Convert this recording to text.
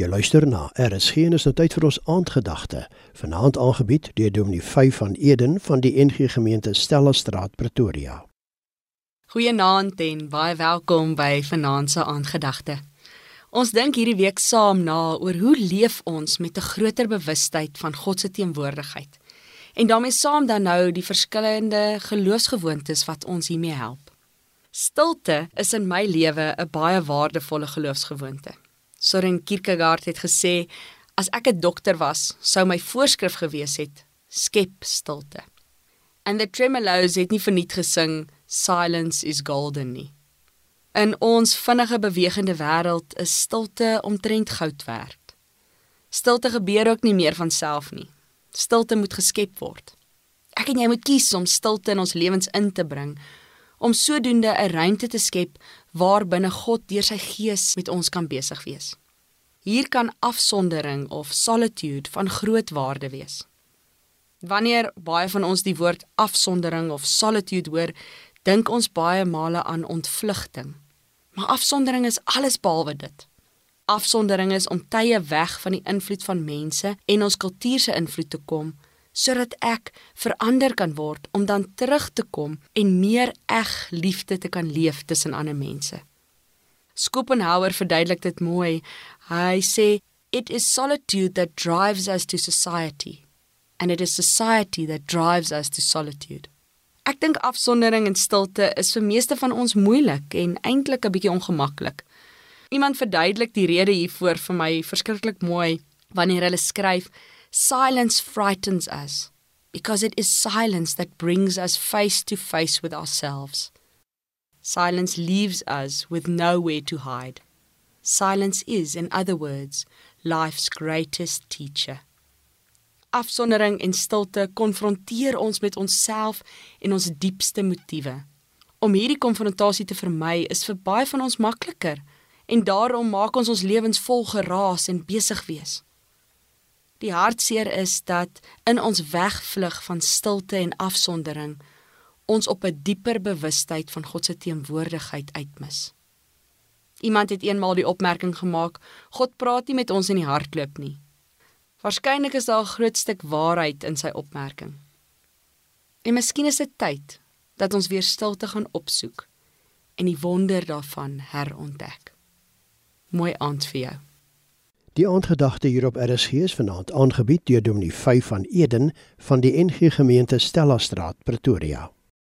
Jy luister na RSG en is nou tyd vir ons aandgedagte. Vanaand aangebied deur Dominee 5 van Eden van die NG Gemeente Stella Straat Pretoria. Goeienaand en baie welkom by Vanaand se aandgedagte. Ons dink hierdie week saam na oor hoe leef ons met 'n groter bewustheid van God se teenwoordigheid. En daarmee saam dan nou die verskillende geloofsgewoontes wat ons hiermee help. Stilte is in my lewe 'n baie waardevolle geloofsgewoonte. Soren Kierkegaard het gesê as ek 'n dokter was, sou my voorskrif gewees het: skep stilte. And the Tremolos het nie verniet gesing silence is golden nie. In ons vinnige bewegende wêreld is stilte omtrent goud werd. Stilte gebeur ook nie meer van self nie. Stilte moet geskep word. Ek en jy moet kies om stilte in ons lewens in te bring om sodoende 'n ruimte te skep waarbinne God deur sy gees met ons kan besig wees. Hier kan afsondering of solitude van groot waarde wees. Wanneer baie van ons die woord afsondering of solitude hoor, dink ons baie male aan ontvlugting. Maar afsondering is alles behalwe dit. Afsondering is om tye weg van die invloed van mense en ons kultuur se invloed te kom sodat ek verander kan word om dan terug te kom en meer eg liefde te kan leef tussen ander mense. Schopenhauer verduidelik dit mooi. Hy sê it is solitude that drives us to society and it is society that drives us to solitude. Ek dink afsondering en stilte is vir meeste van ons moeilik en eintlik 'n bietjie ongemaklik. Iemand verduidelik die rede hiervoor vir my verskriklik mooi wanneer hulle skryf Silence frightens us because it is silence that brings us face to face with ourselves. Silence leaves us with nowhere to hide. Silence is, in other words, life's greatest teacher. Afsondering en stilte konfronteer ons met onsself en ons diepste motiewe. Om hierdie konfrontasie te vermy is vir baie van ons makliker en daarom maak ons ons lewens vol geraas en besig wees. Die hartseer is dat in ons wegvlug van stilte en afsondering ons op 'n dieper bewustheid van God se teenwoordigheid uitmis. Iemand het eenmaal die opmerking gemaak: God praat nie met ons in die hartklop nie. Waarskynlik is daar 'n groot stuk waarheid in sy opmerking. En miskien is dit tyd dat ons weer stilte gaan opsoek en die wonder daarvan herontdek. Mooi aand vir jou. Die aandgedagte hier op RSG is vanaand aangebied deur Dominee 5 van Eden van die NG Gemeente Stella Straat Pretoria.